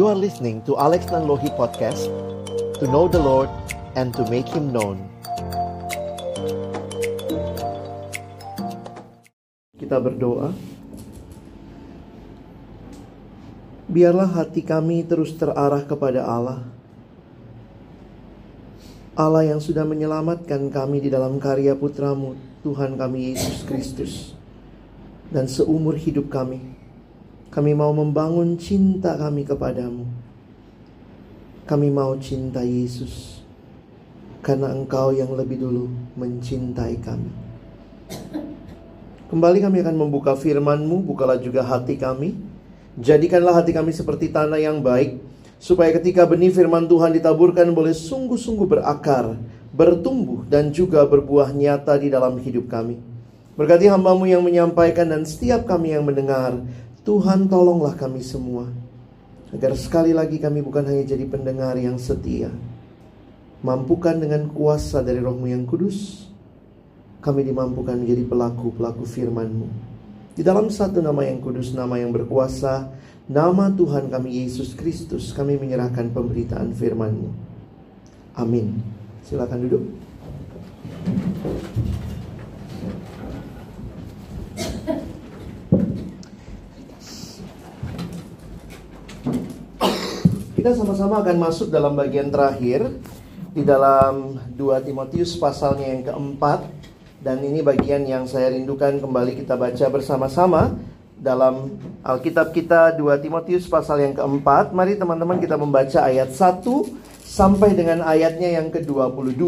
You are listening to Alex Nanlohi Podcast To know the Lord and to make Him known. Kita berdoa. Biarlah hati kami terus terarah kepada Allah. Allah yang sudah menyelamatkan kami di dalam karya putramu Tuhan kami Yesus Kristus Dan seumur hidup kami kami mau membangun cinta kami kepadamu. Kami mau cinta Yesus. Karena engkau yang lebih dulu mencintai kami. Kembali kami akan membuka firman-Mu, bukalah juga hati kami. Jadikanlah hati kami seperti tanah yang baik, supaya ketika benih firman Tuhan ditaburkan boleh sungguh-sungguh berakar, bertumbuh, dan juga berbuah nyata di dalam hidup kami. Berkati hambamu yang menyampaikan dan setiap kami yang mendengar, Tuhan tolonglah kami semua Agar sekali lagi kami bukan hanya jadi pendengar yang setia Mampukan dengan kuasa dari rohmu yang kudus Kami dimampukan menjadi pelaku-pelaku firmanmu. Di dalam satu nama yang kudus, nama yang berkuasa Nama Tuhan kami Yesus Kristus Kami menyerahkan pemberitaan firmanmu. Amin. Silakan duduk Kita sama-sama akan masuk dalam bagian terakhir di dalam 2 Timotius pasalnya yang keempat dan ini bagian yang saya rindukan kembali kita baca bersama-sama dalam Alkitab kita 2 Timotius pasal yang keempat. Mari teman-teman kita membaca ayat 1 sampai dengan ayatnya yang ke-22.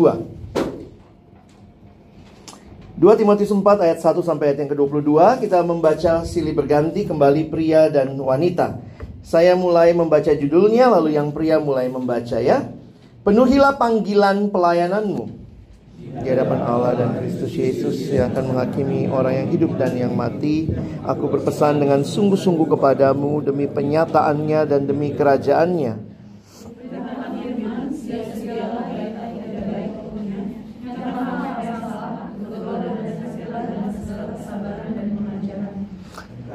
2 Timotius 4 ayat 1 sampai ayat yang ke-22 kita membaca silih berganti kembali pria dan wanita. Saya mulai membaca judulnya, lalu yang pria mulai membaca ya. Penuhilah panggilan pelayananmu di hadapan Allah dan Kristus Yesus yang akan menghakimi orang yang hidup dan yang mati. Aku berpesan dengan sungguh-sungguh kepadamu demi penyataannya dan demi kerajaannya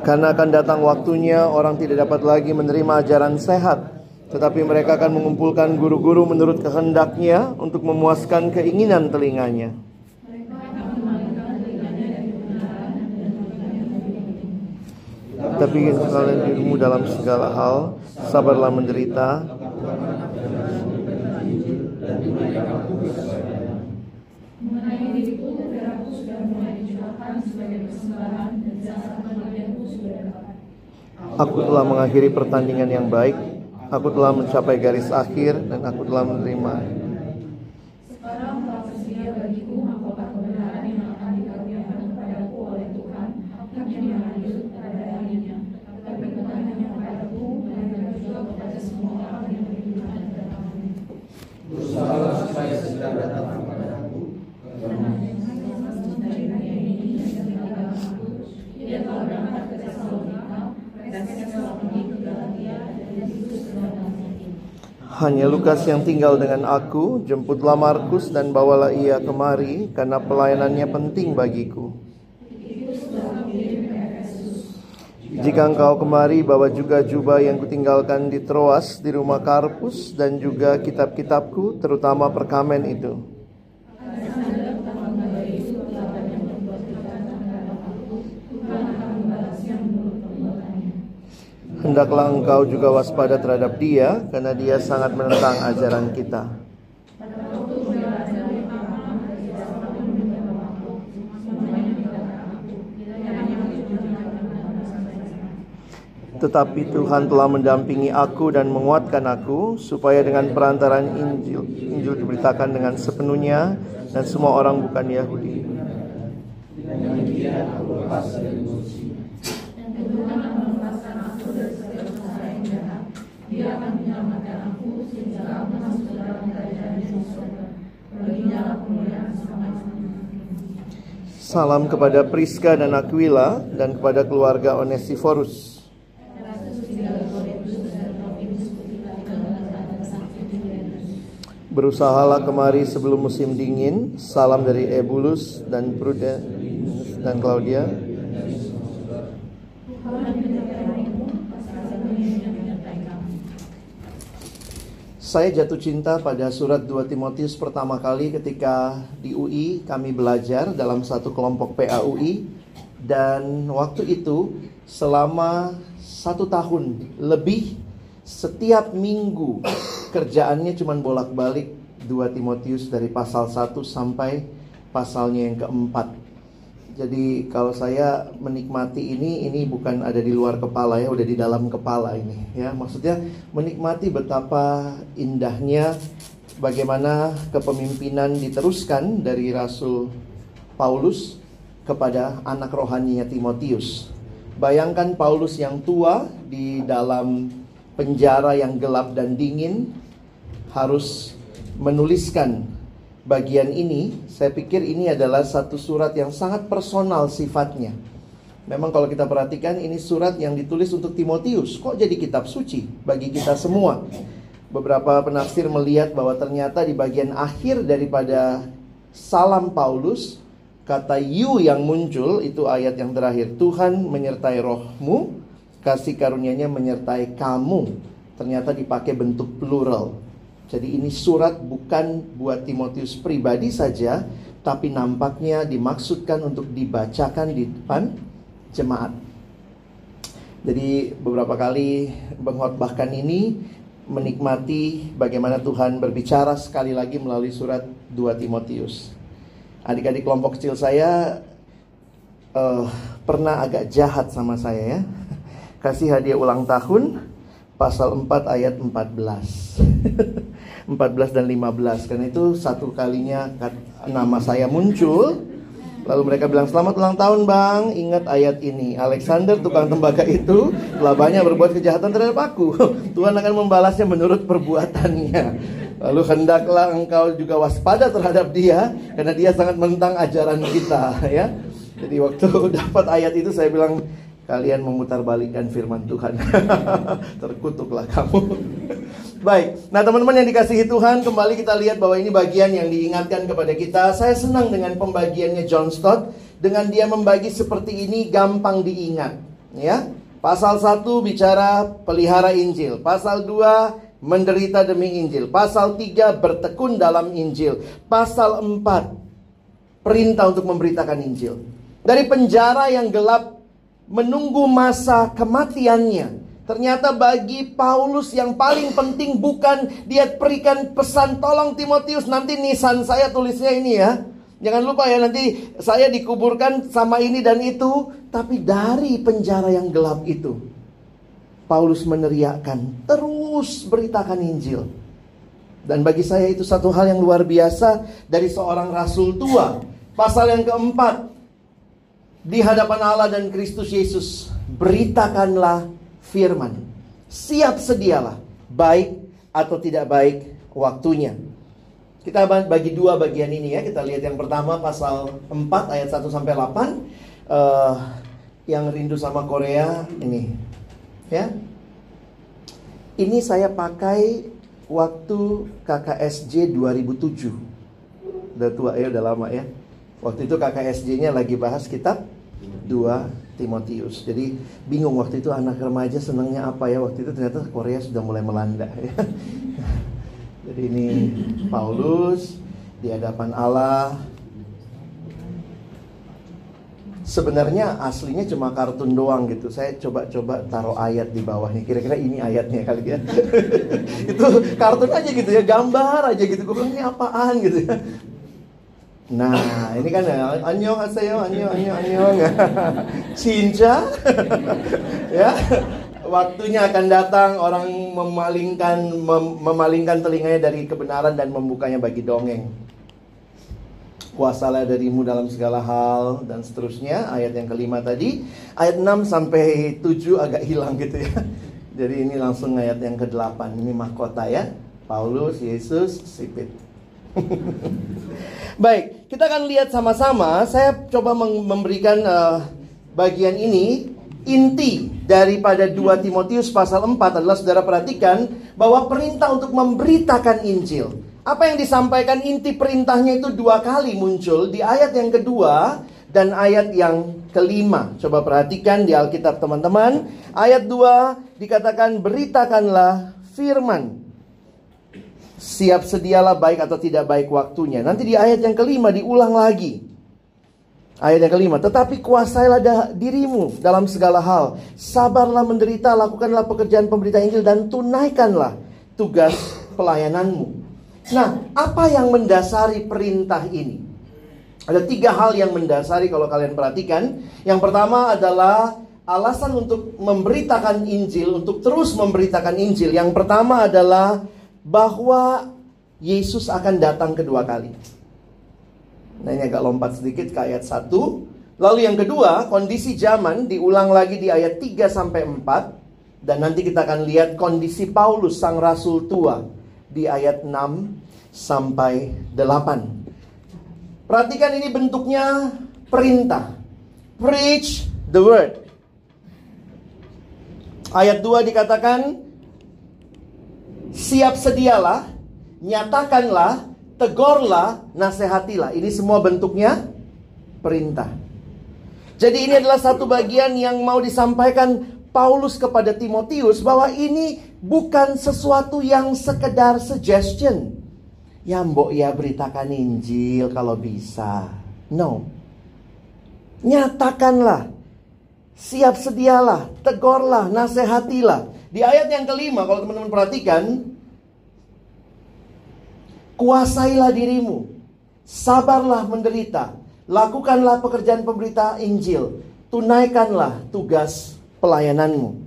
Karena akan datang waktunya orang tidak dapat lagi menerima ajaran sehat. Tetapi mereka akan mengumpulkan guru-guru menurut kehendaknya Untuk memuaskan keinginan telinganya. Tapi kalian dirimu dalam segala hal Sabarlah menderita Mengenai diriku, sudah mulai dijualkan sebagai persembahan dan Aku telah mengakhiri pertandingan yang baik. Aku telah mencapai garis akhir dan aku telah menerima. Sekarang telah tersedia bagiku mahkota kebenaran yang akan dikaruniakan kepadaku oleh Tuhan, hakim yang adil pada harinya. Tapi bukan hanya kepadaku, melainkan juga kepada semua orang yang beriman kepadamu. Berusahalah supaya segera datang kepadaku. Karena Hanya Lukas yang tinggal dengan aku, jemputlah Markus dan bawalah ia kemari, karena pelayanannya penting bagiku. Jika engkau kemari, bawa juga jubah yang kutinggalkan di Troas, di rumah Karpus, dan juga kitab-kitabku, terutama perkamen itu. Hendaklah engkau juga waspada terhadap dia Karena dia sangat menentang ajaran kita. Tetapi Tuhan telah mendampingi aku dan menguatkan aku Supaya dengan perantaran Injil Injil diberitakan dengan sepenuhnya Dan semua orang bukan Yahudi Dia akan menyelamatkan aku sehingga aku masuk ke dalam kerajaan di surga. Baginya lah kemuliaan sampai Salam kepada Priska dan Aquila dan kepada keluarga Onesiforus. Berusahalah kemari sebelum musim dingin. Salam dari Ebulus dan Prudence dan Claudia. Saya jatuh cinta pada surat 2 Timotius pertama kali ketika di UI kami belajar dalam satu kelompok PAUI dan waktu itu selama satu tahun lebih setiap minggu kerjaannya cuma bolak-balik 2 Timotius dari pasal 1 sampai pasalnya yang keempat. Jadi kalau saya menikmati ini, ini bukan ada di luar kepala ya, udah di dalam kepala ini ya. Maksudnya menikmati betapa indahnya bagaimana kepemimpinan diteruskan dari Rasul Paulus kepada anak rohaninya Timotius. Bayangkan Paulus yang tua di dalam penjara yang gelap dan dingin harus menuliskan bagian ini, saya pikir ini adalah satu surat yang sangat personal sifatnya. Memang kalau kita perhatikan ini surat yang ditulis untuk Timotius. Kok jadi kitab suci bagi kita semua? Beberapa penafsir melihat bahwa ternyata di bagian akhir daripada salam Paulus, kata you yang muncul itu ayat yang terakhir. Tuhan menyertai rohmu, kasih karunia-Nya menyertai kamu. Ternyata dipakai bentuk plural. Jadi ini surat bukan buat Timotius pribadi saja, tapi nampaknya dimaksudkan untuk dibacakan di depan jemaat. Jadi beberapa kali bahkan ini menikmati bagaimana Tuhan berbicara sekali lagi melalui surat 2 Timotius. Adik-adik kelompok kecil saya uh, pernah agak jahat sama saya ya. Kasih hadiah ulang tahun pasal 4 ayat 14. 14 dan 15 karena itu satu kalinya nama saya muncul. Lalu mereka bilang selamat ulang tahun bang. Ingat ayat ini. Alexander tukang tembaga itu Telah banyak berbuat kejahatan terhadap aku. Tuhan akan membalasnya menurut perbuatannya. Lalu hendaklah engkau juga waspada terhadap dia Karena dia sangat menentang ajaran kita ya. Jadi waktu dapat ayat itu saya bilang Kalian memutarbalikkan firman Tuhan Terkutuklah kamu Baik, nah teman-teman yang dikasihi Tuhan, kembali kita lihat bahwa ini bagian yang diingatkan kepada kita. Saya senang dengan pembagiannya John Stott, dengan dia membagi seperti ini gampang diingat. Ya, pasal 1 bicara pelihara Injil, pasal 2 menderita demi Injil, pasal 3 bertekun dalam Injil, pasal 4 perintah untuk memberitakan Injil. Dari penjara yang gelap menunggu masa kematiannya Ternyata bagi Paulus yang paling penting bukan dia berikan pesan tolong Timotius nanti nisan saya tulisnya ini ya. Jangan lupa ya nanti saya dikuburkan sama ini dan itu. Tapi dari penjara yang gelap itu. Paulus meneriakkan terus beritakan Injil. Dan bagi saya itu satu hal yang luar biasa dari seorang rasul tua. Pasal yang keempat. Di hadapan Allah dan Kristus Yesus. Beritakanlah firman. Siap sedialah, baik atau tidak baik waktunya. Kita bagi dua bagian ini ya. Kita lihat yang pertama pasal 4 ayat 1 sampai 8. Uh, eh, yang rindu sama Korea ini. Ya. Ini saya pakai waktu KKSJ 2007. Udah tua ya, udah lama ya. Waktu itu KKSJ-nya lagi bahas kitab 2 Timotius. Jadi bingung waktu itu anak remaja senangnya apa ya waktu itu ternyata Korea sudah mulai melanda ya. Jadi ini Paulus di hadapan Allah. Sebenarnya aslinya cuma kartun doang gitu. Saya coba-coba taruh ayat di bawahnya. Kira-kira ini ayatnya kali ya. itu kartun aja gitu ya, gambar aja gitu. Gue ini apaan gitu ya. Nah, ini kan anyong asayo, anyong, anyong, anyong. Cinca. ya. Waktunya akan datang orang memalingkan mem memalingkan telinganya dari kebenaran dan membukanya bagi dongeng. Kuasalah darimu dalam segala hal dan seterusnya. Ayat yang kelima tadi, ayat 6 sampai 7 agak hilang gitu ya. Jadi ini langsung ayat yang ke-8. Ini mahkota ya. Paulus, Yesus, sipit. Baik, kita akan lihat sama-sama. Saya coba memberikan uh, bagian ini inti daripada 2 Timotius pasal 4 adalah saudara perhatikan bahwa perintah untuk memberitakan Injil. Apa yang disampaikan inti perintahnya itu dua kali muncul di ayat yang kedua dan ayat yang kelima. Coba perhatikan di Alkitab teman-teman. Ayat 2 dikatakan beritakanlah firman. Siap sedialah baik atau tidak baik waktunya. Nanti di ayat yang kelima diulang lagi. Ayat yang kelima, tetapi kuasailah dirimu dalam segala hal. Sabarlah menderita, lakukanlah pekerjaan pemberita Injil dan tunaikanlah tugas pelayananmu. Nah, apa yang mendasari perintah ini? Ada tiga hal yang mendasari kalau kalian perhatikan. Yang pertama adalah alasan untuk memberitakan Injil, untuk terus memberitakan Injil. Yang pertama adalah bahwa Yesus akan datang kedua kali. Nah ini agak lompat sedikit ke ayat 1. Lalu yang kedua, kondisi zaman diulang lagi di ayat 3 sampai 4 dan nanti kita akan lihat kondisi Paulus sang rasul tua di ayat 6 sampai 8. Perhatikan ini bentuknya perintah. Preach the word. Ayat 2 dikatakan siap sedialah, nyatakanlah, tegorlah, nasihatilah. Ini semua bentuknya perintah. Jadi ini adalah satu bagian yang mau disampaikan Paulus kepada Timotius bahwa ini bukan sesuatu yang sekedar suggestion. Ya mbok ya beritakan Injil kalau bisa. No. Nyatakanlah. Siap sedialah, tegorlah, nasihatilah. Di ayat yang kelima, kalau teman-teman perhatikan, kuasailah dirimu, sabarlah menderita, lakukanlah pekerjaan pemberita Injil, tunaikanlah tugas pelayananmu.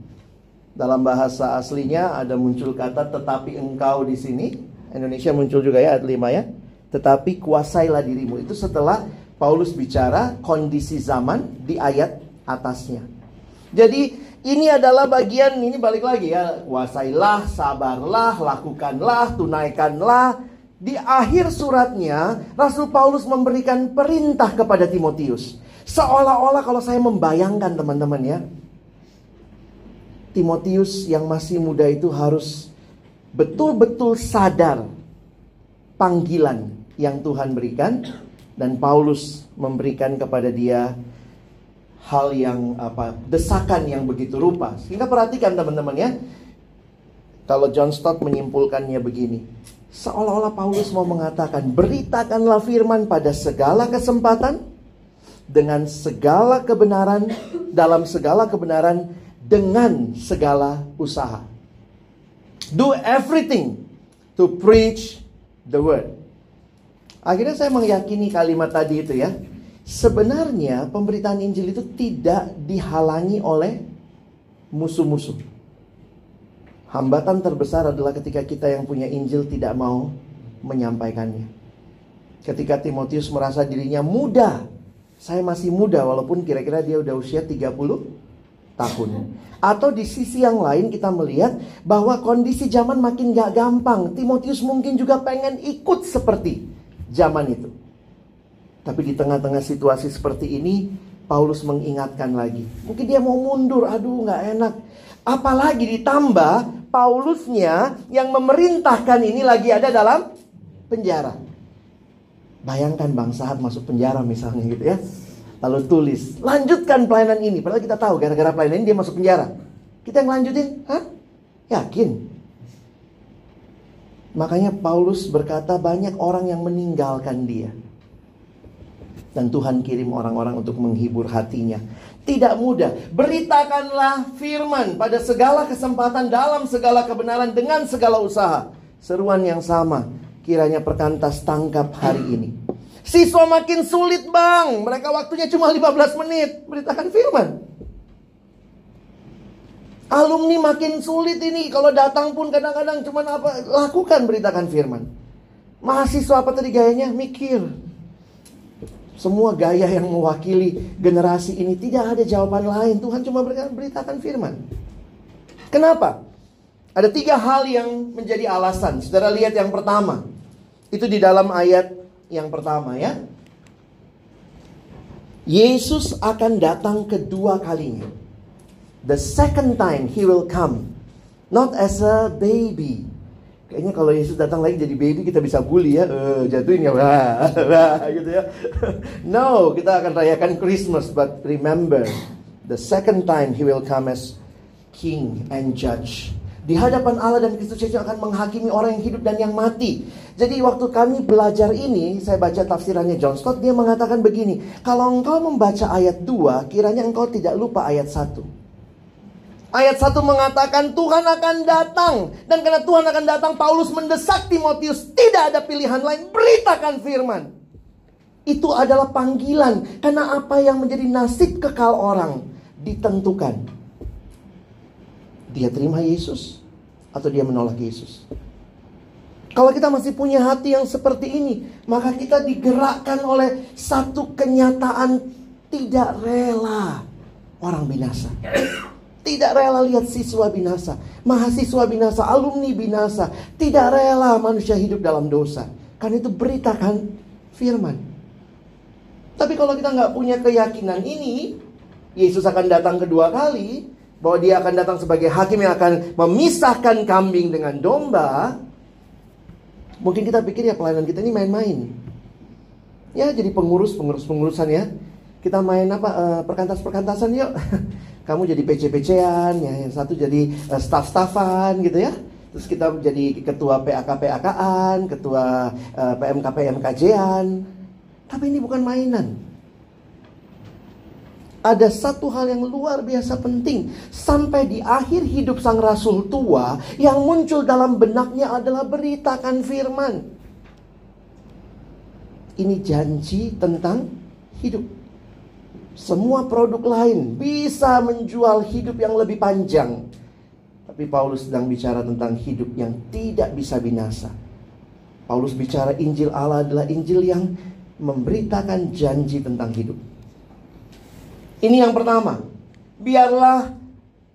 Dalam bahasa aslinya ada muncul kata tetapi engkau di sini. Indonesia muncul juga ya ayat 5 ya. Tetapi kuasailah dirimu. Itu setelah Paulus bicara kondisi zaman di ayat atasnya. Jadi ini adalah bagian ini balik lagi ya, kuasailah, sabarlah, lakukanlah, tunaikanlah. Di akhir suratnya, Rasul Paulus memberikan perintah kepada Timotius. Seolah-olah kalau saya membayangkan teman-teman ya, Timotius yang masih muda itu harus betul-betul sadar panggilan yang Tuhan berikan dan Paulus memberikan kepada dia hal yang apa desakan yang begitu rupa. Sehingga perhatikan teman-teman ya. Kalau John Stott menyimpulkannya begini. Seolah-olah Paulus mau mengatakan, beritakanlah firman pada segala kesempatan dengan segala kebenaran dalam segala kebenaran dengan segala usaha. Do everything to preach the word. Akhirnya saya meyakini kalimat tadi itu ya. Sebenarnya pemberitaan Injil itu tidak dihalangi oleh musuh-musuh. Hambatan terbesar adalah ketika kita yang punya Injil tidak mau menyampaikannya. Ketika Timotius merasa dirinya muda, saya masih muda walaupun kira-kira dia udah usia 30 tahun. Atau di sisi yang lain kita melihat bahwa kondisi zaman makin gak gampang. Timotius mungkin juga pengen ikut seperti zaman itu. Tapi di tengah-tengah situasi seperti ini, Paulus mengingatkan lagi. Mungkin dia mau mundur, aduh nggak enak. Apalagi ditambah Paulusnya yang memerintahkan ini lagi ada dalam penjara. Bayangkan bang saat masuk penjara misalnya gitu ya. Lalu tulis, lanjutkan pelayanan ini. Padahal kita tahu gara-gara pelayanan ini dia masuk penjara. Kita yang lanjutin, hah? Yakin? Makanya Paulus berkata banyak orang yang meninggalkan dia dan Tuhan kirim orang-orang untuk menghibur hatinya. Tidak mudah. Beritakanlah firman pada segala kesempatan dalam segala kebenaran dengan segala usaha. Seruan yang sama kiranya perkantas tangkap hari ini. Siswa makin sulit bang. Mereka waktunya cuma 15 menit. Beritakan firman. Alumni makin sulit ini. Kalau datang pun kadang-kadang cuma apa. Lakukan beritakan firman. Mahasiswa apa tadi gayanya? Mikir semua gaya yang mewakili generasi ini tidak ada jawaban lain. Tuhan cuma beritakan firman. Kenapa? Ada tiga hal yang menjadi alasan. Saudara lihat yang pertama. Itu di dalam ayat yang pertama ya. Yesus akan datang kedua kalinya. The second time he will come. Not as a baby. Kayaknya kalau Yesus datang lagi jadi baby kita bisa bully ya, uh, jatuhin ya, wah, gitu ya. no, kita akan rayakan Christmas, but remember, the second time He will come as King and Judge. Di hadapan Allah dan Kristus Yesus akan menghakimi orang yang hidup dan yang mati. Jadi waktu kami belajar ini, saya baca tafsirannya John Stott, dia mengatakan begini. Kalau engkau membaca ayat 2, kiranya engkau tidak lupa ayat 1. Ayat 1 mengatakan Tuhan akan datang. Dan karena Tuhan akan datang, Paulus mendesak Timotius. Tidak ada pilihan lain, beritakan firman. Itu adalah panggilan. Karena apa yang menjadi nasib kekal orang ditentukan dia terima Yesus atau dia menolak Yesus. Kalau kita masih punya hati yang seperti ini, maka kita digerakkan oleh satu kenyataan tidak rela orang binasa. Tidak rela lihat siswa binasa, mahasiswa binasa, alumni binasa. Tidak rela manusia hidup dalam dosa. Karena itu beritakan firman. Tapi kalau kita nggak punya keyakinan ini, Yesus akan datang kedua kali, bahwa dia akan datang sebagai hakim yang akan memisahkan kambing dengan domba, mungkin kita pikir ya pelayanan kita ini main-main. Ya jadi pengurus, pengurus, pengurusan ya. Kita main apa uh, perkantas-perkantasan yuk. Kamu jadi PC-PC-an, ya yang satu jadi uh, staff-staffan gitu ya. Terus kita jadi ketua PAK-PAK-an, ketua uh, PMK-PMKJ-an. Tapi ini bukan mainan ada satu hal yang luar biasa penting. Sampai di akhir hidup sang rasul tua, yang muncul dalam benaknya adalah beritakan firman. Ini janji tentang hidup. Semua produk lain bisa menjual hidup yang lebih panjang. Tapi Paulus sedang bicara tentang hidup yang tidak bisa binasa. Paulus bicara Injil Allah adalah Injil yang memberitakan janji tentang hidup. Ini yang pertama. Biarlah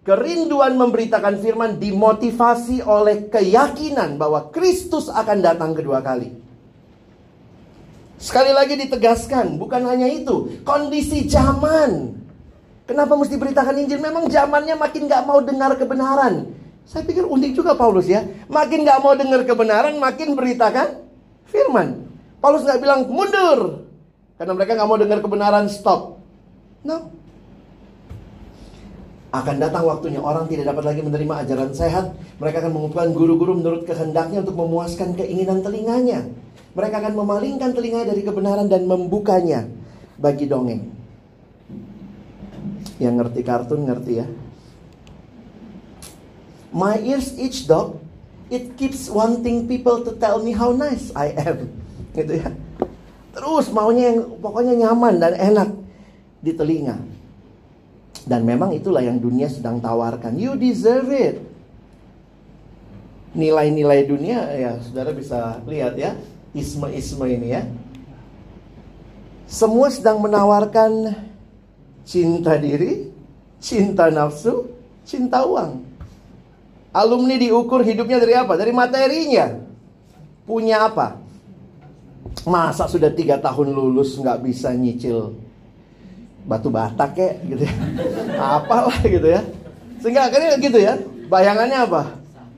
kerinduan memberitakan firman dimotivasi oleh keyakinan bahwa Kristus akan datang kedua kali. Sekali lagi ditegaskan, bukan hanya itu, kondisi zaman. Kenapa mesti beritakan Injil? Memang zamannya makin gak mau dengar kebenaran. Saya pikir unik juga Paulus ya. Makin gak mau dengar kebenaran, makin beritakan firman. Paulus gak bilang mundur. Karena mereka gak mau dengar kebenaran, stop. No. Akan datang waktunya orang tidak dapat lagi menerima ajaran sehat. Mereka akan mengumpulkan guru-guru menurut kehendaknya untuk memuaskan keinginan telinganya. Mereka akan memalingkan telinga dari kebenaran dan membukanya bagi dongeng. Yang ngerti kartun ngerti ya. My ears itch dog. It keeps wanting people to tell me how nice I am. Gitu ya. Terus maunya yang pokoknya nyaman dan enak di telinga. Dan memang itulah yang dunia sedang tawarkan. You deserve it. Nilai-nilai dunia ya saudara bisa lihat ya. Isme-isme ini ya. Semua sedang menawarkan cinta diri, cinta nafsu, cinta uang. Alumni diukur hidupnya dari apa? Dari materinya. Punya apa? Masa sudah tiga tahun lulus nggak bisa nyicil batu bata kek gitu ya. Apalah gitu ya. Sehingga akhirnya gitu ya. Bayangannya apa?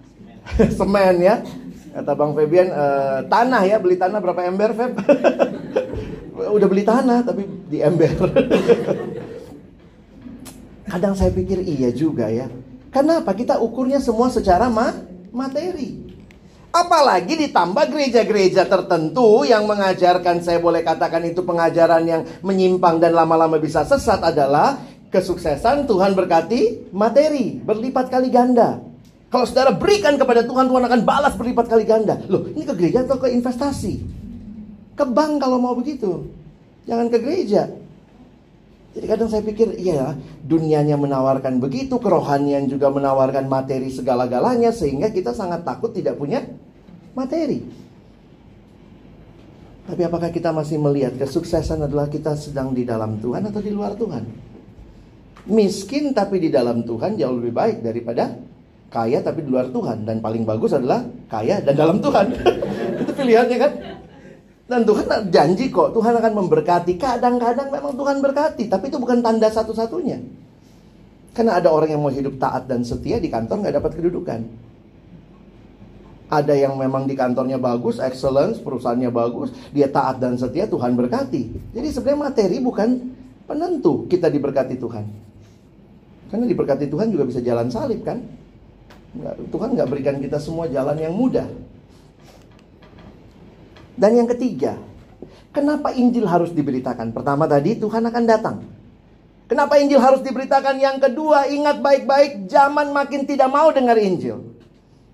Semen ya. Kata Bang Febian e, tanah ya, beli tanah berapa ember Feb? Udah beli tanah tapi di ember. Kadang saya pikir iya juga ya. Kenapa kita ukurnya semua secara ma materi? Apalagi ditambah gereja-gereja tertentu yang mengajarkan, saya boleh katakan itu pengajaran yang menyimpang dan lama-lama bisa sesat adalah kesuksesan Tuhan berkati materi, berlipat kali ganda. Kalau saudara berikan kepada Tuhan, Tuhan akan balas berlipat kali ganda. Loh, ini ke gereja atau ke investasi? Ke bank kalau mau begitu. Jangan ke gereja. Jadi kadang saya pikir, iya dunianya menawarkan begitu, kerohanian juga menawarkan materi segala-galanya, sehingga kita sangat takut tidak punya materi. Tapi apakah kita masih melihat kesuksesan adalah kita sedang di dalam Tuhan atau di luar Tuhan? Miskin tapi di dalam Tuhan jauh lebih baik daripada kaya tapi di luar Tuhan. Dan paling bagus adalah kaya dan dalam Tuhan. Itu pilihannya kan? Dan Tuhan janji kok, Tuhan akan memberkati. Kadang-kadang memang Tuhan berkati, tapi itu bukan tanda satu-satunya. Karena ada orang yang mau hidup taat dan setia di kantor nggak dapat kedudukan. Ada yang memang di kantornya bagus, excellence, perusahaannya bagus, dia taat dan setia, Tuhan berkati. Jadi sebenarnya materi bukan penentu kita diberkati Tuhan. Karena diberkati Tuhan juga bisa jalan salib kan? Tuhan nggak berikan kita semua jalan yang mudah. Dan yang ketiga, kenapa Injil harus diberitakan? Pertama tadi Tuhan akan datang. Kenapa Injil harus diberitakan? Yang kedua, ingat baik-baik, zaman makin tidak mau dengar Injil.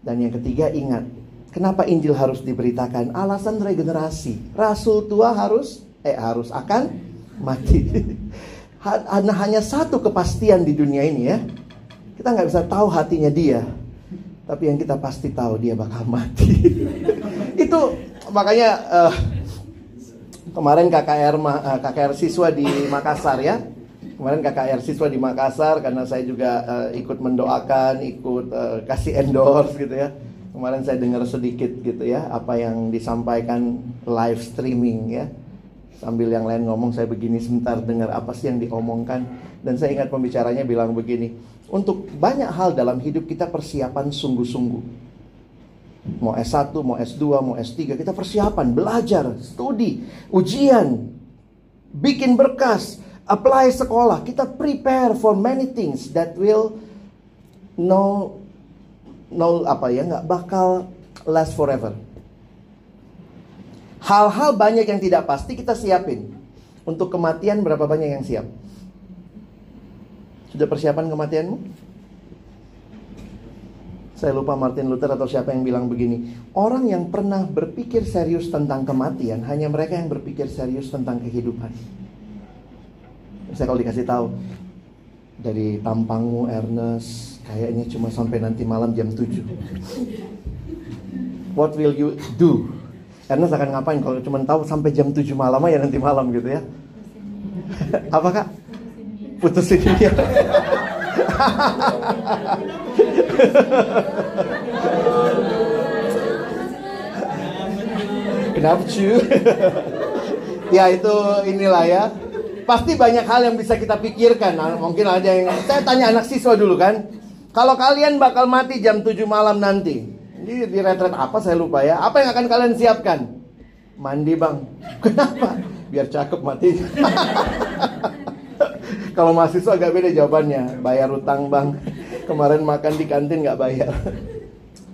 Dan yang ketiga, ingat, kenapa Injil harus diberitakan? Alasan regenerasi. Rasul tua harus eh harus akan mati. Hanya satu kepastian di dunia ini ya. Kita nggak bisa tahu hatinya dia. Tapi yang kita pasti tahu dia bakal mati. Itu makanya uh, kemarin KKR uh, eh, KKR siswa di Makassar ya. Kemarin KKR siswa di Makassar karena saya juga uh, ikut mendoakan, ikut uh, kasih endorse gitu ya. Kemarin saya dengar sedikit gitu ya apa yang disampaikan live streaming ya. Sambil yang lain ngomong saya begini sebentar dengar apa sih yang diomongkan dan saya ingat pembicaranya bilang begini, untuk banyak hal dalam hidup kita persiapan sungguh-sungguh. Mau S1, mau S2, mau S3, kita persiapan, belajar, studi, ujian, bikin berkas, apply sekolah. Kita prepare for many things that will no no apa ya nggak bakal last forever. Hal-hal banyak yang tidak pasti kita siapin. Untuk kematian berapa banyak yang siap? Sudah persiapan kematianmu? Saya lupa Martin Luther atau siapa yang bilang begini. Orang yang pernah berpikir serius tentang kematian hanya mereka yang berpikir serius tentang kehidupan. Saya kalau dikasih tahu dari tampangmu Ernest kayaknya cuma sampai nanti malam jam 7. What will you do? Ernest akan ngapain kalau cuma tahu sampai jam 7 malam ya nanti malam gitu ya. Apakah putusin dia? Kenapa cuy? ya itu inilah ya. Pasti banyak hal yang bisa kita pikirkan. Nah, mungkin ada yang saya tanya anak siswa dulu kan. Kalau kalian bakal mati jam 7 malam nanti. Ini di retret apa saya lupa ya. Apa yang akan kalian siapkan? Mandi bang. Kenapa? Biar cakep mati. Kalau mahasiswa agak beda jawabannya. Bayar utang bang. Kemarin makan di kantin nggak bayar.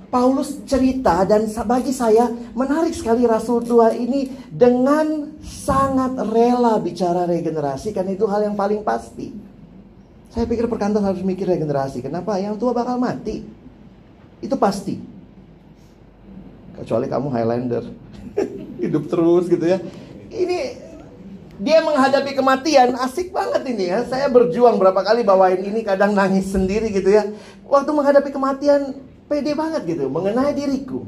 Paulus cerita dan bagi saya menarik sekali Rasul tua ini dengan sangat rela bicara regenerasi karena itu hal yang paling pasti. Saya pikir perkantor harus mikir regenerasi. Kenapa? Yang tua bakal mati. Itu pasti. Kecuali kamu Highlander. Hidup terus gitu ya. Ini dia menghadapi kematian asik banget ini ya. Saya berjuang berapa kali bawain ini kadang nangis sendiri gitu ya. Waktu menghadapi kematian pede banget gitu mengenai diriku.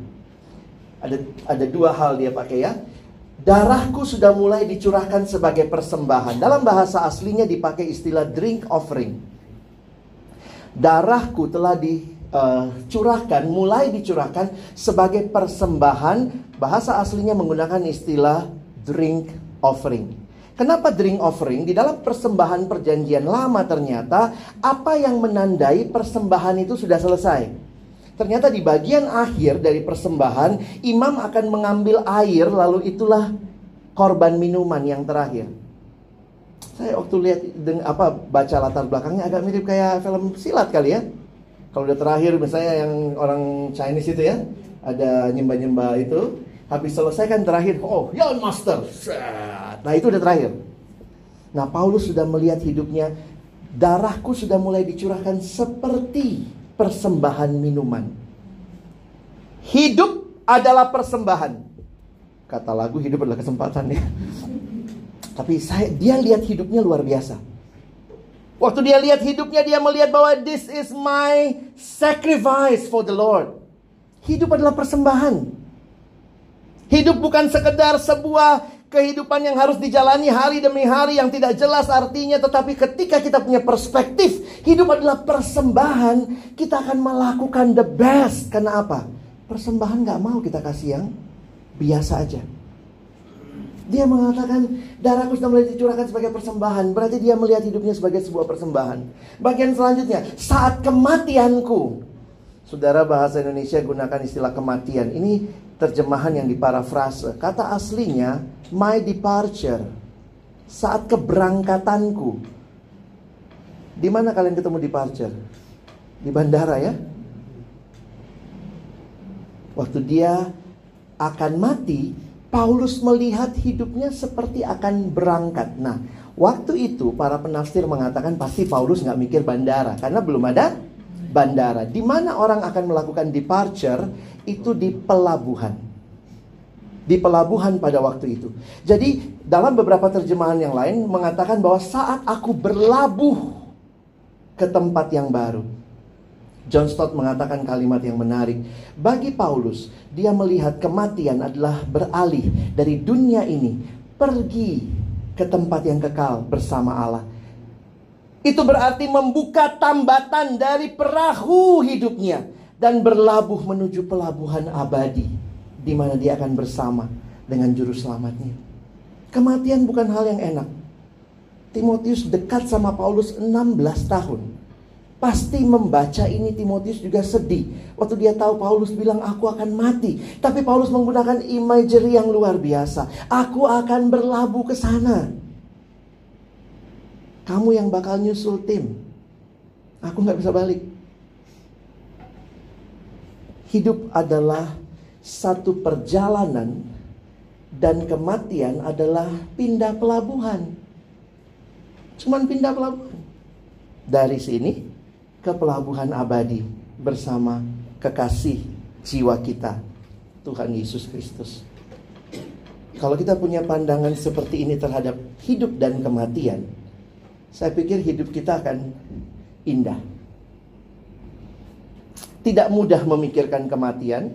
Ada ada dua hal dia pakai ya. Darahku sudah mulai dicurahkan sebagai persembahan. Dalam bahasa aslinya dipakai istilah drink offering. Darahku telah dicurahkan, uh, mulai dicurahkan sebagai persembahan. Bahasa aslinya menggunakan istilah drink offering. Kenapa drink offering? Di dalam persembahan perjanjian lama ternyata apa yang menandai persembahan itu sudah selesai. Ternyata di bagian akhir dari persembahan, imam akan mengambil air lalu itulah korban minuman yang terakhir. Saya waktu lihat dengan apa baca latar belakangnya agak mirip kayak film silat kali ya. Kalau udah terakhir misalnya yang orang Chinese itu ya, ada nyembah-nyembah itu, habis selesai kan terakhir, oh, ya master. Nah itu udah terakhir. Nah Paulus sudah melihat hidupnya, darahku sudah mulai dicurahkan seperti persembahan minuman. Hidup adalah persembahan. Kata lagu hidup adalah kesempatan ya. Tapi saya dia lihat hidupnya luar biasa. Waktu dia lihat hidupnya dia melihat bahwa this is my sacrifice for the Lord. Hidup adalah persembahan. Hidup bukan sekedar sebuah kehidupan yang harus dijalani hari demi hari yang tidak jelas artinya tetapi ketika kita punya perspektif hidup adalah persembahan kita akan melakukan the best. Karena apa? Persembahan nggak mau kita kasih yang biasa aja. Dia mengatakan darahku sudah mulai dicurahkan sebagai persembahan. Berarti dia melihat hidupnya sebagai sebuah persembahan. Bagian selanjutnya saat kematianku. Saudara bahasa Indonesia gunakan istilah kematian. Ini terjemahan yang diparafrase kata aslinya my departure, saat keberangkatanku. Di mana kalian ketemu departure? Di bandara ya? Waktu dia akan mati, Paulus melihat hidupnya seperti akan berangkat. Nah, waktu itu para penafsir mengatakan pasti Paulus nggak mikir bandara karena belum ada bandara. Di mana orang akan melakukan departure itu di pelabuhan. Di pelabuhan pada waktu itu. Jadi dalam beberapa terjemahan yang lain mengatakan bahwa saat aku berlabuh ke tempat yang baru. John Stott mengatakan kalimat yang menarik. Bagi Paulus, dia melihat kematian adalah beralih dari dunia ini pergi ke tempat yang kekal bersama Allah. Itu berarti membuka tambatan dari perahu hidupnya dan berlabuh menuju pelabuhan abadi di mana dia akan bersama dengan juru selamatnya. Kematian bukan hal yang enak. Timotius dekat sama Paulus 16 tahun. Pasti membaca ini Timotius juga sedih. Waktu dia tahu Paulus bilang aku akan mati. Tapi Paulus menggunakan imagery yang luar biasa. Aku akan berlabuh ke sana. Kamu yang bakal nyusul tim. Aku nggak bisa balik. Hidup adalah satu perjalanan dan kematian adalah pindah pelabuhan. Cuman pindah pelabuhan. Dari sini ke pelabuhan abadi bersama kekasih jiwa kita, Tuhan Yesus Kristus. Kalau kita punya pandangan seperti ini terhadap hidup dan kematian, saya pikir hidup kita akan indah. Tidak mudah memikirkan kematian,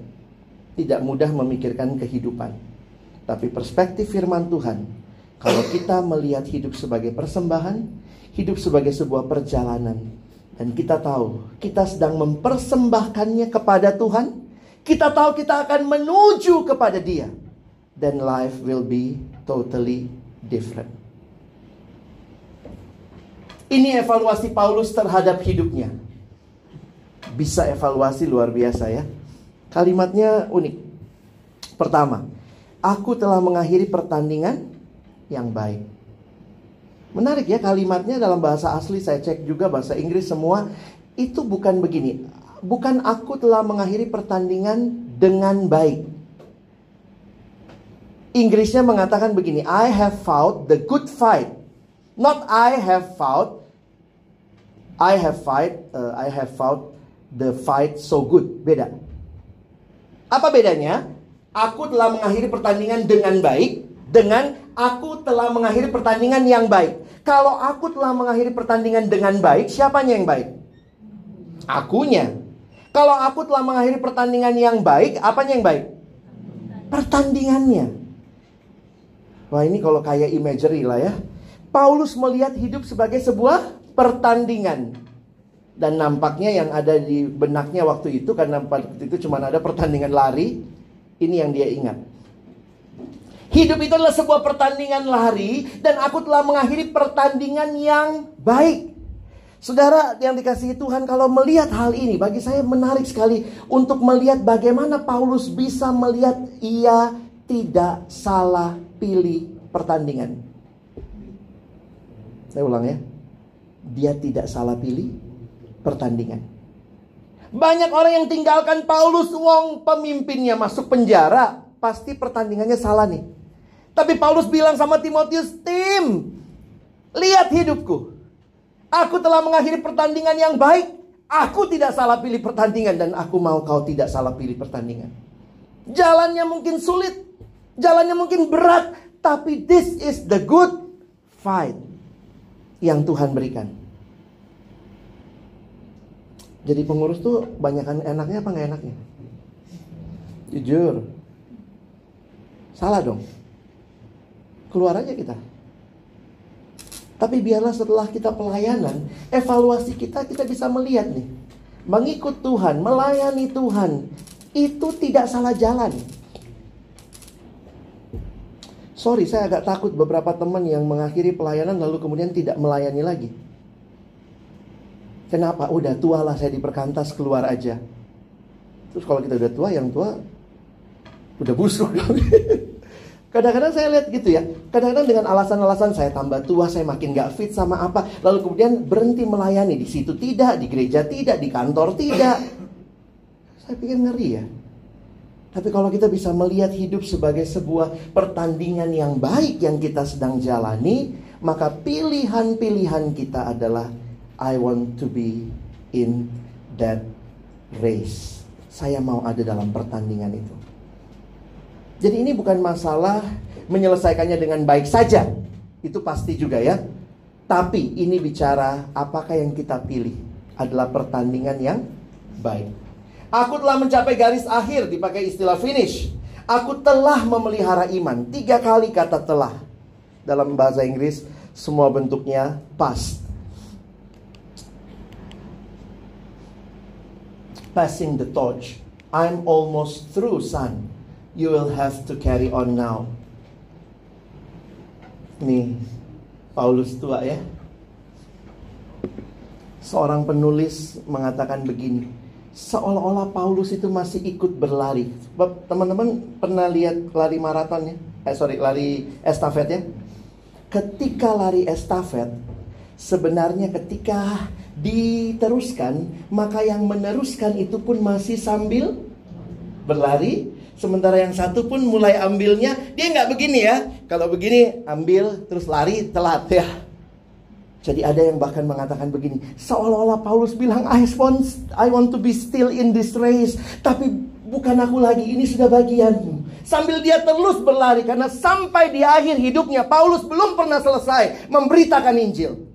tidak mudah memikirkan kehidupan. Tapi perspektif firman Tuhan, kalau kita melihat hidup sebagai persembahan, hidup sebagai sebuah perjalanan, dan kita tahu kita sedang mempersembahkannya kepada Tuhan. Kita tahu kita akan menuju kepada Dia. Dan life will be totally different. Ini evaluasi Paulus terhadap hidupnya. Bisa evaluasi luar biasa ya. Kalimatnya unik. Pertama, aku telah mengakhiri pertandingan yang baik. Menarik ya kalimatnya dalam bahasa asli saya cek juga bahasa Inggris semua itu bukan begini. Bukan aku telah mengakhiri pertandingan dengan baik. Inggrisnya mengatakan begini, I have fought the good fight. Not I have fought I have fight uh, I have fought the fight so good. Beda. Apa bedanya? Aku telah mengakhiri pertandingan dengan baik dengan aku telah mengakhiri pertandingan yang baik. Kalau aku telah mengakhiri pertandingan dengan baik, siapanya yang baik? Akunya. Kalau aku telah mengakhiri pertandingan yang baik, apanya yang baik? Pertandingannya. Wah ini kalau kayak imagery lah ya. Paulus melihat hidup sebagai sebuah pertandingan. Dan nampaknya yang ada di benaknya waktu itu, karena waktu itu cuma ada pertandingan lari, ini yang dia ingat. Hidup itu adalah sebuah pertandingan lari dan aku telah mengakhiri pertandingan yang baik. Saudara yang dikasihi Tuhan kalau melihat hal ini bagi saya menarik sekali untuk melihat bagaimana Paulus bisa melihat ia tidak salah pilih pertandingan. Saya ulang ya. Dia tidak salah pilih pertandingan. Banyak orang yang tinggalkan Paulus wong pemimpinnya masuk penjara, pasti pertandingannya salah nih. Tapi Paulus bilang sama Timotius, "Tim, lihat hidupku. Aku telah mengakhiri pertandingan yang baik. Aku tidak salah pilih pertandingan dan aku mau kau tidak salah pilih pertandingan." Jalannya mungkin sulit, jalannya mungkin berat, tapi this is the good fight yang Tuhan berikan. Jadi pengurus tuh banyakkan enaknya apa nggak enaknya? Jujur. Salah dong keluar aja kita. Tapi biarlah setelah kita pelayanan, evaluasi kita kita bisa melihat nih. Mengikut Tuhan, melayani Tuhan, itu tidak salah jalan. Sorry, saya agak takut beberapa teman yang mengakhiri pelayanan lalu kemudian tidak melayani lagi. Kenapa? Udah tua lah saya diperkantas keluar aja. Terus kalau kita udah tua, yang tua udah busuk. Kadang-kadang saya lihat gitu ya. Kadang-kadang dengan alasan-alasan saya tambah tua, saya makin gak fit sama apa. Lalu kemudian berhenti melayani. Di situ tidak, di gereja tidak, di kantor tidak. Saya pikir ngeri ya. Tapi kalau kita bisa melihat hidup sebagai sebuah pertandingan yang baik yang kita sedang jalani, maka pilihan-pilihan kita adalah I want to be in that race. Saya mau ada dalam pertandingan itu. Jadi ini bukan masalah menyelesaikannya dengan baik saja. Itu pasti juga ya. Tapi ini bicara apakah yang kita pilih adalah pertandingan yang baik. Aku telah mencapai garis akhir dipakai istilah finish. Aku telah memelihara iman. Tiga kali kata telah. Dalam bahasa Inggris semua bentuknya past. Passing the torch. I'm almost through, son. You will have to carry on now. Nih, Paulus tua ya. Seorang penulis mengatakan begini, seolah-olah Paulus itu masih ikut berlari. Sebab teman-teman pernah lihat lari maraton ya? Eh sorry, lari estafet ya? ketika lari estafet, sebenarnya ketika diteruskan, maka yang meneruskan itu pun masih sambil berlari. Sementara yang satu pun mulai ambilnya, dia nggak begini ya. Kalau begini, ambil terus lari telat ya. Jadi ada yang bahkan mengatakan begini, seolah-olah Paulus bilang, I want, I want to be still in this race. Tapi bukan aku lagi, ini sudah bagianmu. Sambil dia terus berlari karena sampai di akhir hidupnya Paulus belum pernah selesai memberitakan Injil.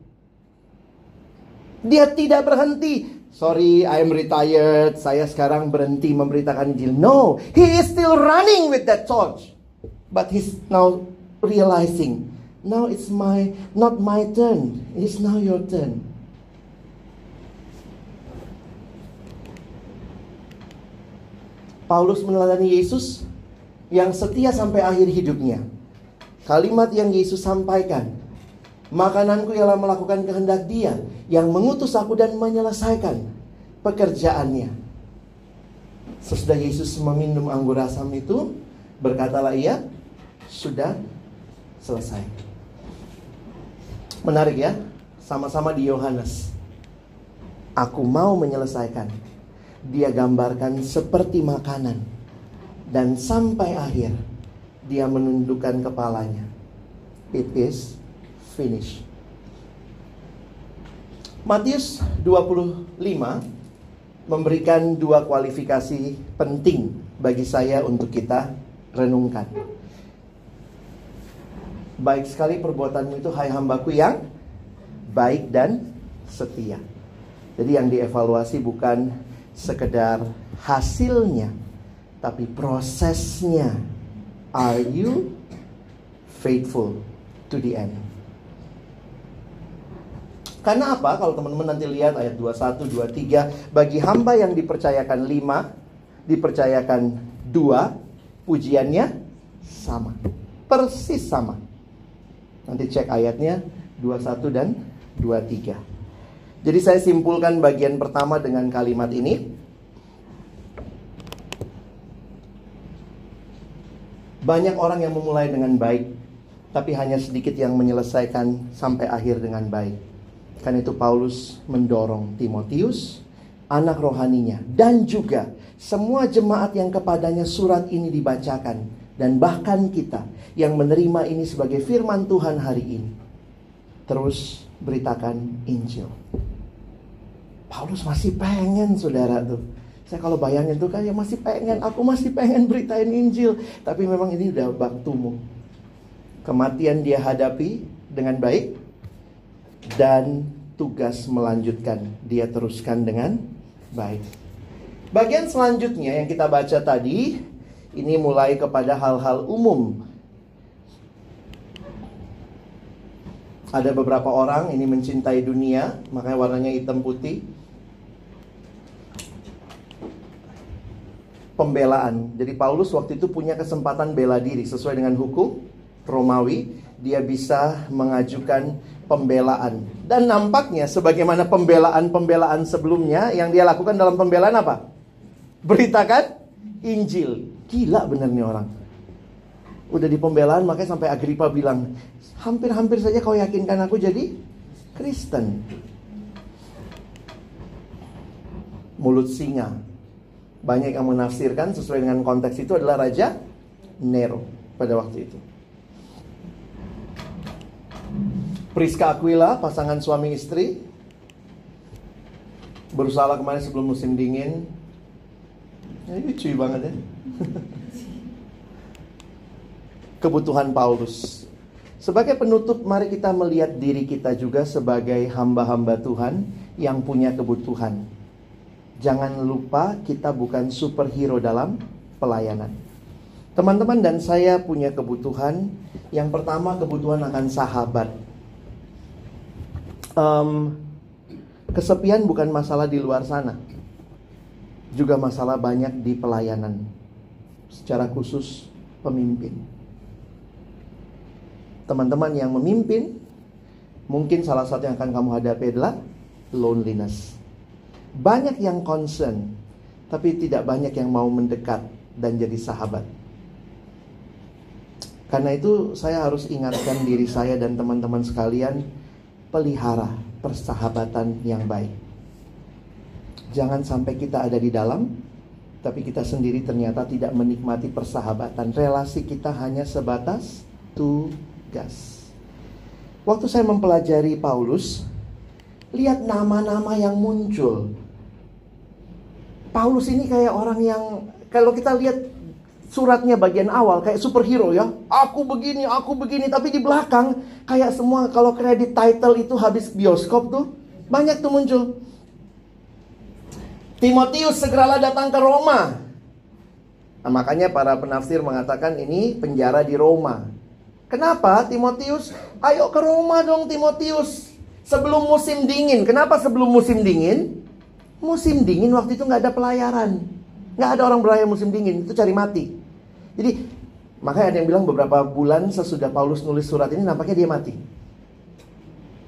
Dia tidak berhenti. Sorry, I am retired. Saya sekarang berhenti memberitakan Injil. No, he is still running with that torch. But he's now realizing, now it's my not my turn. It's now your turn. Paulus meneladani Yesus yang setia sampai akhir hidupnya. Kalimat yang Yesus sampaikan, makananku ialah melakukan kehendak Dia yang mengutus aku dan menyelesaikan pekerjaannya. Sesudah Yesus meminum anggur asam itu, berkatalah ia, sudah selesai. Menarik ya, sama-sama di Yohanes. Aku mau menyelesaikan. Dia gambarkan seperti makanan dan sampai akhir dia menundukkan kepalanya. It is finished. Matius 25 memberikan dua kualifikasi penting bagi saya untuk kita renungkan. Baik sekali perbuatanmu itu hai hambaku yang baik dan setia. Jadi yang dievaluasi bukan sekedar hasilnya, tapi prosesnya. Are you faithful to the end? Karena apa? Kalau teman-teman nanti lihat ayat 21, 23, bagi hamba yang dipercayakan lima, dipercayakan dua, pujiannya sama. Persis sama. Nanti cek ayatnya 21 dan 23. Jadi saya simpulkan bagian pertama dengan kalimat ini. Banyak orang yang memulai dengan baik, tapi hanya sedikit yang menyelesaikan sampai akhir dengan baik. Karena itu Paulus mendorong Timotius, anak rohaninya, dan juga semua jemaat yang kepadanya surat ini dibacakan. Dan bahkan kita yang menerima ini sebagai firman Tuhan hari ini. Terus beritakan Injil. Paulus masih pengen saudara tuh saya kalau bayangin tuh kayak masih pengen, aku masih pengen beritain Injil. Tapi memang ini udah waktumu. Kematian dia hadapi dengan baik. Dan tugas melanjutkan. Dia teruskan dengan baik. Bagian selanjutnya yang kita baca tadi. Ini mulai kepada hal-hal umum. Ada beberapa orang ini mencintai dunia. Makanya warnanya hitam putih pembelaan. Jadi Paulus waktu itu punya kesempatan bela diri sesuai dengan hukum Romawi, dia bisa mengajukan pembelaan. Dan nampaknya sebagaimana pembelaan-pembelaan sebelumnya yang dia lakukan dalam pembelaan apa? Beritakan Injil. Gila bener nih orang. Udah di pembelaan makanya sampai Agripa bilang, hampir-hampir saja kau yakinkan aku jadi Kristen. Mulut singa Banyak yang menafsirkan sesuai dengan konteks itu adalah Raja Nero pada waktu itu. Priska Aquila, pasangan suami istri, berusaha kemarin sebelum musim dingin. Ya, lucu banget ya. Kebutuhan Paulus. Sebagai penutup, mari kita melihat diri kita juga sebagai hamba-hamba Tuhan yang punya kebutuhan. Jangan lupa kita bukan superhero dalam pelayanan. Teman-teman dan saya punya kebutuhan. Yang pertama kebutuhan akan sahabat. Um, kesepian bukan masalah di luar sana, juga masalah banyak di pelayanan. Secara khusus pemimpin teman-teman yang memimpin, mungkin salah satu yang akan kamu hadapi adalah loneliness. Banyak yang concern, tapi tidak banyak yang mau mendekat dan jadi sahabat. Karena itu saya harus ingatkan diri saya dan teman-teman sekalian pelihara persahabatan yang baik. Jangan sampai kita ada di dalam tapi kita sendiri ternyata tidak menikmati persahabatan. Relasi kita hanya sebatas to gas. Waktu saya mempelajari Paulus, lihat nama-nama yang muncul. Paulus ini kayak orang yang kalau kita lihat suratnya bagian awal kayak superhero ya. Aku begini, aku begini, tapi di belakang kayak semua kalau kredit title itu habis bioskop tuh banyak tuh muncul. Timotius segeralah datang ke Roma. Nah, makanya para penafsir mengatakan ini penjara di Roma. Kenapa Timotius? Ayo ke Roma dong Timotius. Sebelum musim dingin. Kenapa sebelum musim dingin? Musim dingin waktu itu nggak ada pelayaran. Nggak ada orang berlayar musim dingin. Itu cari mati. Jadi makanya ada yang bilang beberapa bulan sesudah Paulus nulis surat ini nampaknya dia mati.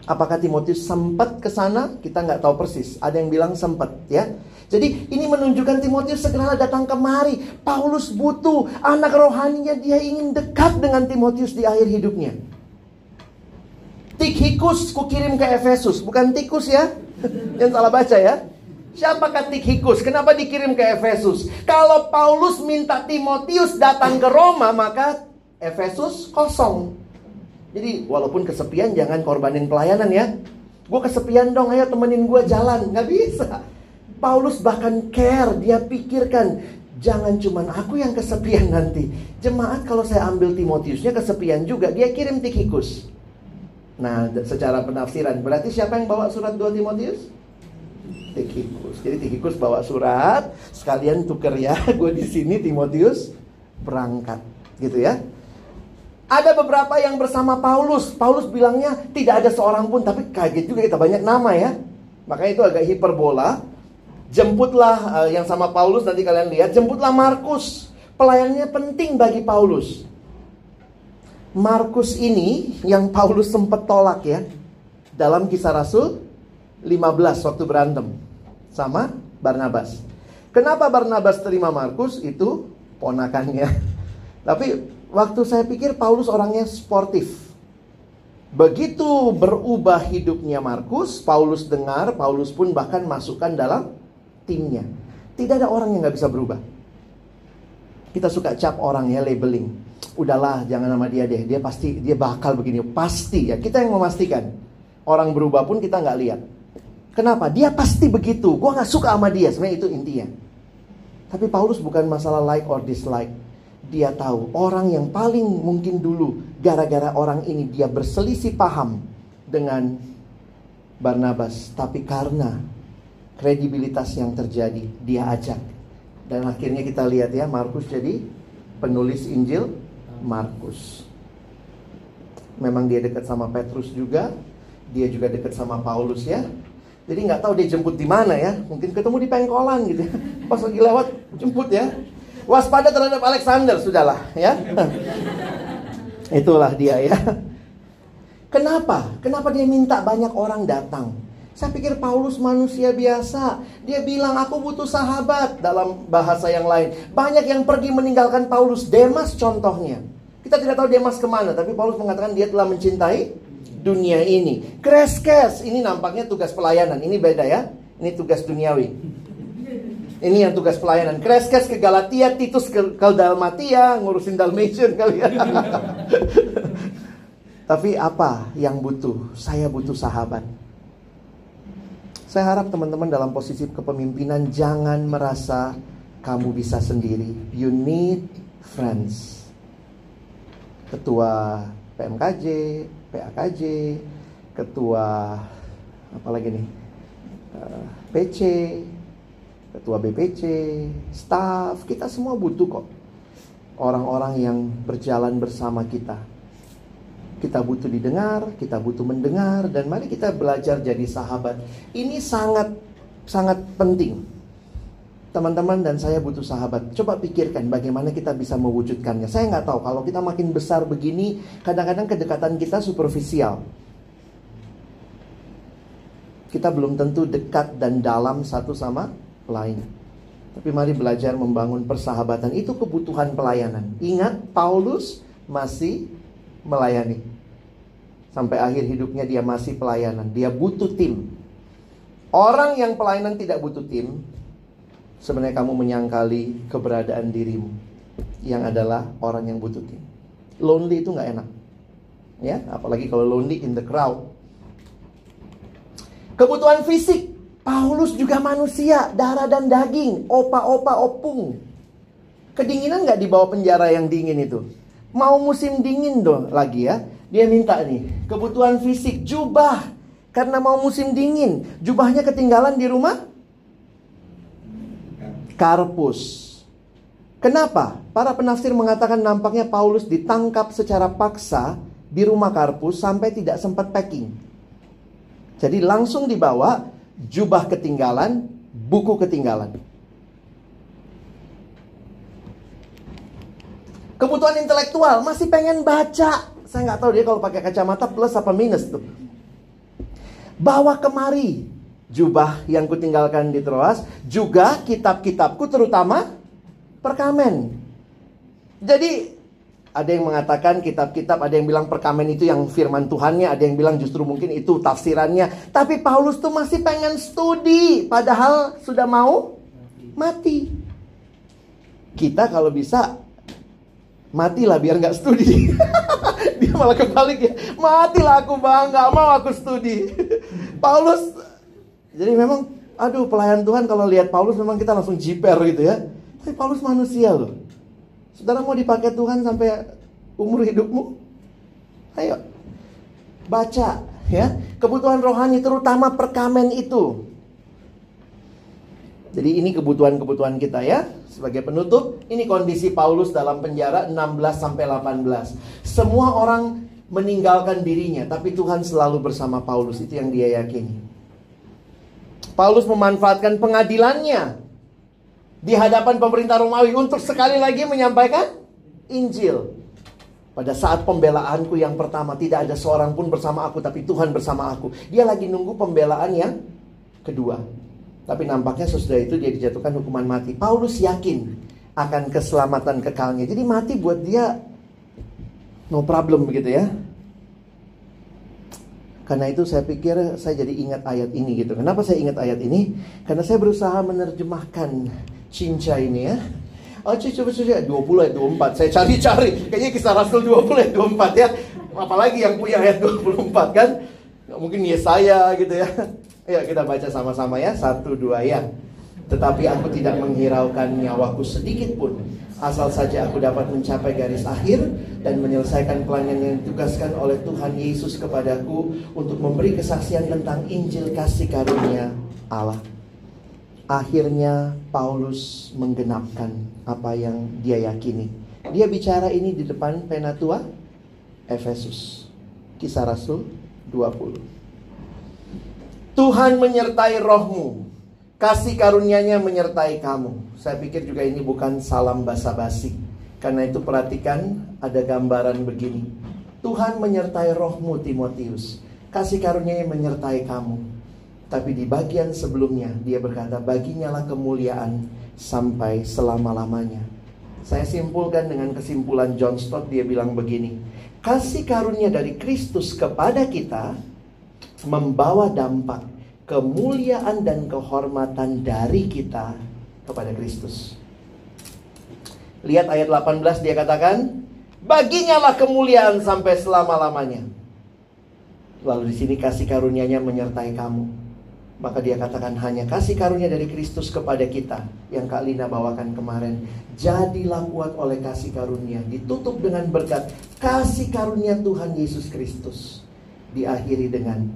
Apakah Timotius sempat ke sana? Kita nggak tahu persis. Ada yang bilang sempat ya. Jadi ini menunjukkan Timotius segera datang kemari. Paulus butuh anak rohaninya dia ingin dekat dengan Timotius di akhir hidupnya. Tikhikus kukirim ke Efesus, bukan tikus ya. Jangan salah baca ya. Siapakah Tikhikus? Kenapa dikirim ke Efesus? Kalau Paulus minta Timotius datang ke Roma, maka Efesus kosong. Jadi walaupun kesepian jangan korbanin pelayanan ya. Gue kesepian dong, ayo temenin gue jalan. Nggak bisa. Paulus bahkan care, dia pikirkan jangan cuma aku yang kesepian nanti. Jemaat kalau saya ambil Timotiusnya kesepian juga, dia kirim Tikhikus. Nah, secara penafsiran berarti siapa yang bawa surat 2 Timotius? Tikhikus. Jadi Tikhikus bawa surat, sekalian tuker ya, gue di sini Timotius berangkat, gitu ya. Ada beberapa yang bersama Paulus. Paulus bilangnya tidak ada seorang pun, tapi kaget juga kita banyak nama ya. Makanya itu agak hiperbola. Jemputlah uh, yang sama Paulus nanti kalian lihat, jemputlah Markus. Pelayannya penting bagi Paulus. Markus ini yang Paulus sempat tolak ya. Dalam kisah Rasul 15 waktu berantem sama Barnabas. Kenapa Barnabas terima Markus? Itu ponakannya. Tapi waktu saya pikir Paulus orangnya sportif. Begitu berubah hidupnya Markus, Paulus dengar, Paulus pun bahkan masukkan dalam timnya. Tidak ada orang yang nggak bisa berubah. Kita suka cap orang ya labeling. Udahlah, jangan nama dia deh. Dia pasti dia bakal begini. Pasti ya. Kita yang memastikan. Orang berubah pun kita nggak lihat. Kenapa? Dia pasti begitu. Gue nggak suka sama dia. Sebenarnya itu intinya. Tapi Paulus bukan masalah like or dislike. Dia tahu orang yang paling mungkin dulu gara-gara orang ini dia berselisih paham dengan Barnabas. Tapi karena kredibilitas yang terjadi dia ajak. Dan akhirnya kita lihat ya Markus jadi penulis Injil Markus. Memang dia dekat sama Petrus juga dia juga dekat sama Paulus ya. Jadi nggak tahu dia jemput di mana ya. Mungkin ketemu di pengkolan gitu ya. pas lagi lewat jemput ya waspada terhadap Alexander sudahlah ya itulah dia ya kenapa kenapa dia minta banyak orang datang saya pikir Paulus manusia biasa. Dia bilang aku butuh sahabat dalam bahasa yang lain. Banyak yang pergi meninggalkan Paulus. Demas contohnya. Kita tidak tahu Demas ke mana. Tapi Paulus mengatakan dia telah mencintai dunia ini. Kreskes. Ini nampaknya tugas pelayanan. Ini beda ya. Ini tugas duniawi. Ini yang tugas pelayanan. Kreskes ke Galatia, Titus ke, ke Dalmatia, ngurusin Dalmatian kali ya. Tapi apa yang butuh? Saya butuh sahabat. Saya harap teman-teman dalam posisi kepemimpinan jangan merasa kamu bisa sendiri. You need friends. Ketua PMKJ, PAKJ, ketua apa lagi nih? Eh, PC, ketua BPC, staff, kita semua butuh kok orang-orang yang berjalan bersama kita. Kita butuh didengar, kita butuh mendengar, dan mari kita belajar jadi sahabat. Ini sangat sangat penting. Teman-teman dan saya butuh sahabat. Coba pikirkan bagaimana kita bisa mewujudkannya. Saya nggak tahu kalau kita makin besar begini, kadang-kadang kedekatan kita superficial. Kita belum tentu dekat dan dalam satu sama lain. Tapi mari belajar membangun persahabatan. Itu kebutuhan pelayanan. Ingat, Paulus masih melayani. Sampai akhir hidupnya dia masih pelayanan. Dia butuh tim. Orang yang pelayanan tidak butuh tim, sebenarnya kamu menyangkali keberadaan dirimu yang adalah orang yang butuh tim. Lonely itu nggak enak, ya, apalagi kalau lonely in the crowd. Kebutuhan fisik, Paulus juga manusia, darah dan daging, opa-opa opung. Kedinginan nggak di bawah penjara yang dingin itu? Mau musim dingin dong lagi ya. Dia minta nih, kebutuhan fisik, jubah. Karena mau musim dingin, jubahnya ketinggalan di rumah Karpus. Kenapa? Para penafsir mengatakan nampaknya Paulus ditangkap secara paksa di rumah Karpus sampai tidak sempat packing. Jadi langsung dibawa, jubah ketinggalan, buku ketinggalan. Kebutuhan intelektual masih pengen baca. Saya nggak tahu dia kalau pakai kacamata plus apa minus tuh. Bawa kemari jubah yang kutinggalkan di Troas, juga kitab-kitabku terutama perkamen. Jadi ada yang mengatakan kitab-kitab, ada yang bilang perkamen itu yang firman Tuhannya, ada yang bilang justru mungkin itu tafsirannya. Tapi Paulus tuh masih pengen studi, padahal sudah mau mati. Kita kalau bisa matilah biar nggak studi. Dia malah kebalik ya, matilah aku bang, nggak mau aku studi. Paulus jadi memang, aduh pelayan Tuhan kalau lihat Paulus memang kita langsung jiper gitu ya. Tapi Paulus manusia loh. Saudara mau dipakai Tuhan sampai umur hidupmu? Ayo, baca ya. Kebutuhan rohani terutama perkamen itu. Jadi ini kebutuhan-kebutuhan kita ya. Sebagai penutup, ini kondisi Paulus dalam penjara 16 sampai 18. Semua orang meninggalkan dirinya, tapi Tuhan selalu bersama Paulus. Itu yang dia yakini. Paulus memanfaatkan pengadilannya di hadapan pemerintah Romawi untuk sekali lagi menyampaikan Injil. Pada saat pembelaanku yang pertama tidak ada seorang pun bersama aku tapi Tuhan bersama aku. Dia lagi nunggu pembelaan yang kedua. Tapi nampaknya sesudah itu dia dijatuhkan hukuman mati. Paulus yakin akan keselamatan kekalnya. Jadi mati buat dia no problem begitu ya. Karena itu saya pikir saya jadi ingat ayat ini gitu. Kenapa saya ingat ayat ini? Karena saya berusaha menerjemahkan cinca ini ya. Oh coba coba 20 ayat 24 Saya cari-cari. Kayaknya kisah Rasul 20 ayat 24 ya. Apalagi yang punya ayat 24 kan? Mungkin saya gitu ya. Ayo kita baca sama-sama ya. Satu dua ya. Tetapi aku tidak menghiraukan nyawaku sedikit pun. Asal saja aku dapat mencapai garis akhir dan menyelesaikan pelayanan yang ditugaskan oleh Tuhan Yesus kepadaku untuk memberi kesaksian tentang Injil kasih karunia Allah. Akhirnya Paulus menggenapkan apa yang dia yakini. Dia bicara ini di depan penatua Efesus. Kisah Rasul 20. Tuhan menyertai rohmu Kasih karunia-Nya menyertai kamu. Saya pikir juga ini bukan salam basa-basi. Karena itu perhatikan ada gambaran begini. Tuhan menyertai rohmu Timotius. Kasih karunia-Nya menyertai kamu. Tapi di bagian sebelumnya dia berkata baginya lah kemuliaan sampai selama-lamanya. Saya simpulkan dengan kesimpulan John Stott dia bilang begini. Kasih karunia dari Kristus kepada kita membawa dampak kemuliaan dan kehormatan dari kita kepada Kristus. Lihat ayat 18 dia katakan, baginya lah kemuliaan sampai selama-lamanya. Lalu di sini kasih karunia-Nya menyertai kamu. Maka dia katakan hanya kasih karunia dari Kristus kepada kita yang Kak Lina bawakan kemarin. Jadilah kuat oleh kasih karunia. Ditutup dengan berkat kasih karunia Tuhan Yesus Kristus. Diakhiri dengan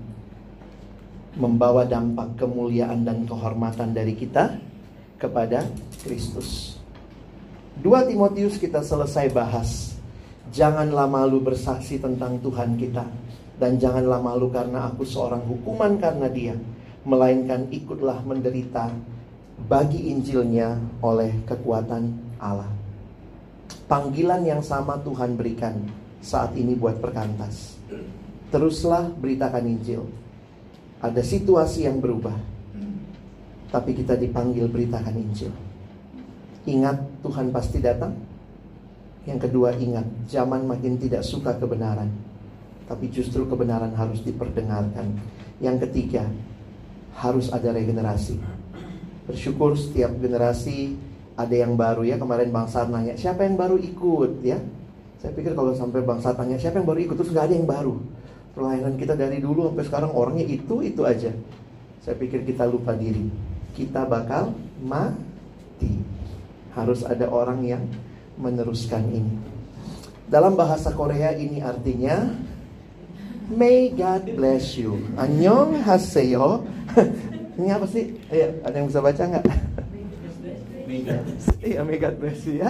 membawa dampak kemuliaan dan kehormatan dari kita kepada Kristus. 2 Timotius kita selesai bahas. Janganlah malu bersaksi tentang Tuhan kita. Dan janganlah malu karena aku seorang hukuman karena dia. Melainkan ikutlah menderita bagi Injilnya oleh kekuatan Allah. Panggilan yang sama Tuhan berikan saat ini buat perkantas. Teruslah beritakan Injil. Ada situasi yang berubah. Tapi kita dipanggil beritakan Injil. Ingat Tuhan pasti datang. Yang kedua ingat zaman makin tidak suka kebenaran. Tapi justru kebenaran harus diperdengarkan. Yang ketiga harus ada regenerasi. Bersyukur setiap generasi ada yang baru ya. Kemarin Bang Sar nanya siapa yang baru ikut ya. Saya pikir kalau sampai Bang Sar tanya siapa yang baru ikut terus nggak ada yang baru. Pelayanan kita dari dulu sampai sekarang orangnya itu itu aja. Saya pikir kita lupa diri. Kita bakal mati harus ada orang yang meneruskan ini. Dalam bahasa Korea ini artinya May God bless you. Annyeong haseyo. ini apa sih? Ayo, ada yang bisa baca nggak? Iya, may God bless you ya.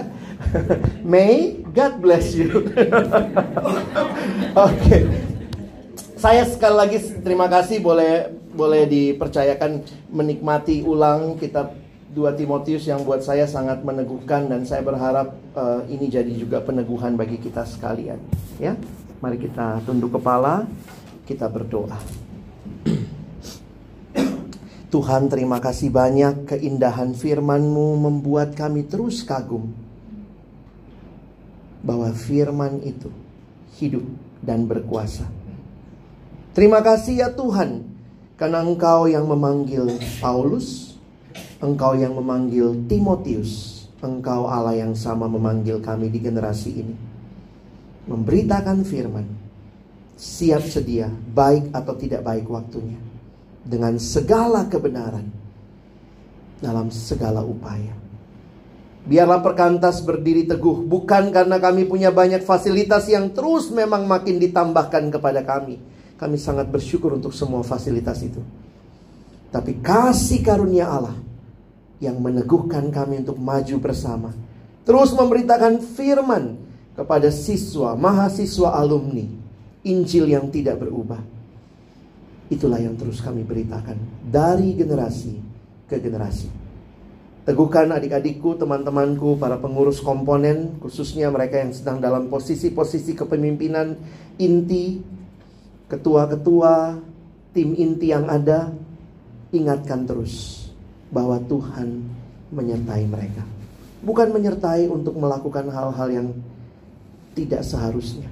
may God bless you. Oke. okay. Saya sekali lagi terima kasih boleh boleh dipercayakan menikmati ulang kitab 2 Timotius yang buat saya sangat meneguhkan dan saya berharap uh, ini jadi juga peneguhan bagi kita sekalian. Ya, mari kita tunduk kepala, kita berdoa. Tuhan terima kasih banyak keindahan firman-Mu membuat kami terus kagum bahwa firman itu hidup dan berkuasa. Terima kasih ya Tuhan karena Engkau yang memanggil Paulus, Engkau yang memanggil Timotius, Engkau Allah yang sama memanggil kami di generasi ini. Memberitakan firman, siap sedia, baik atau tidak baik waktunya, dengan segala kebenaran dalam segala upaya. Biarlah perkantas berdiri teguh, bukan karena kami punya banyak fasilitas yang terus memang makin ditambahkan kepada kami. Kami sangat bersyukur untuk semua fasilitas itu. Tapi kasih karunia Allah yang meneguhkan kami untuk maju bersama. Terus memberitakan firman kepada siswa, mahasiswa alumni, Injil yang tidak berubah. Itulah yang terus kami beritakan dari generasi ke generasi. Teguhkan adik-adikku, teman-temanku, para pengurus komponen, khususnya mereka yang sedang dalam posisi-posisi kepemimpinan inti, ketua-ketua, tim inti yang ada, ingatkan terus bahwa Tuhan menyertai mereka. Bukan menyertai untuk melakukan hal-hal yang tidak seharusnya,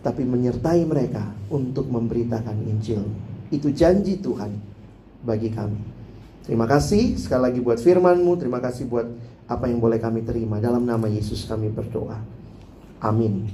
tapi menyertai mereka untuk memberitakan Injil. Itu janji Tuhan bagi kami. Terima kasih sekali lagi buat firman-Mu, terima kasih buat apa yang boleh kami terima. Dalam nama Yesus kami berdoa. Amin.